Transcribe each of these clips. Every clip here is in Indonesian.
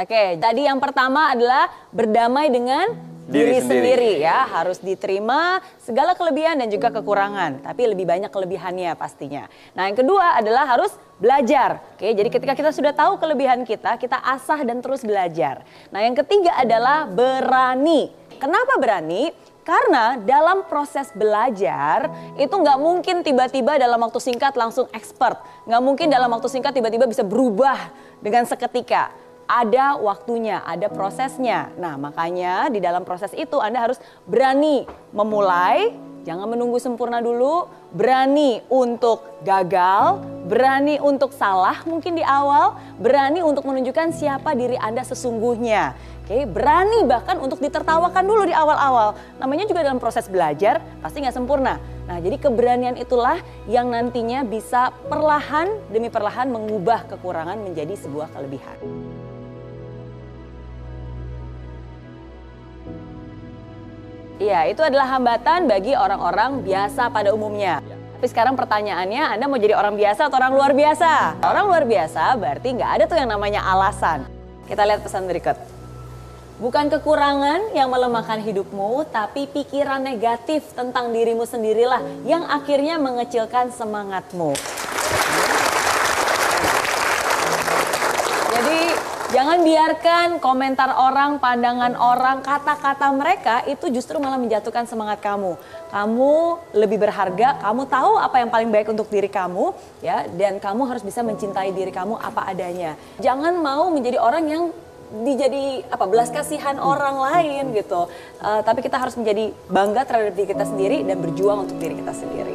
Oke, tadi yang pertama adalah berdamai dengan diri, Diri sendiri. sendiri. ya, harus diterima segala kelebihan dan juga kekurangan, tapi lebih banyak kelebihannya pastinya. Nah, yang kedua adalah harus belajar. Oke, jadi ketika kita sudah tahu kelebihan kita, kita asah dan terus belajar. Nah, yang ketiga adalah berani. Kenapa berani? Karena dalam proses belajar itu nggak mungkin tiba-tiba dalam waktu singkat langsung expert. Nggak mungkin dalam waktu singkat tiba-tiba bisa berubah dengan seketika. Ada waktunya, ada prosesnya. Nah makanya di dalam proses itu Anda harus berani memulai, jangan menunggu sempurna dulu. Berani untuk gagal, berani untuk salah mungkin di awal, berani untuk menunjukkan siapa diri Anda sesungguhnya. Oke, berani bahkan untuk ditertawakan dulu di awal-awal. Namanya juga dalam proses belajar pasti nggak sempurna. Nah, jadi keberanian itulah yang nantinya bisa perlahan demi perlahan mengubah kekurangan menjadi sebuah kelebihan. Iya, itu adalah hambatan bagi orang-orang biasa pada umumnya. Tapi sekarang pertanyaannya, Anda mau jadi orang biasa atau orang luar biasa? Orang luar biasa berarti nggak ada tuh yang namanya alasan. Kita lihat pesan berikut. Bukan kekurangan yang melemahkan hidupmu, tapi pikiran negatif tentang dirimu sendirilah yang akhirnya mengecilkan semangatmu. Jadi jangan biarkan komentar orang, pandangan orang, kata-kata mereka itu justru malah menjatuhkan semangat kamu. Kamu lebih berharga, kamu tahu apa yang paling baik untuk diri kamu ya dan kamu harus bisa mencintai diri kamu apa adanya. Jangan mau menjadi orang yang dijadi apa belas kasihan orang lain gitu. Uh, tapi kita harus menjadi bangga terhadap diri kita sendiri dan berjuang untuk diri kita sendiri.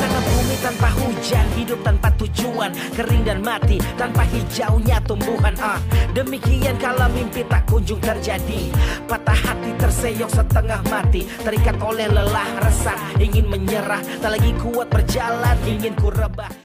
Laksana bumi tanpa hujan, hidup tanpa tujuan, kering dan mati tanpa hijaunya tumbuhan. Ah, demikian kalau mimpi tak kunjung terjadi, patah hati terseok setengah mati, terikat oleh lelah resah, ingin menyerah, tak lagi kuat berjalan, ingin ku rebah.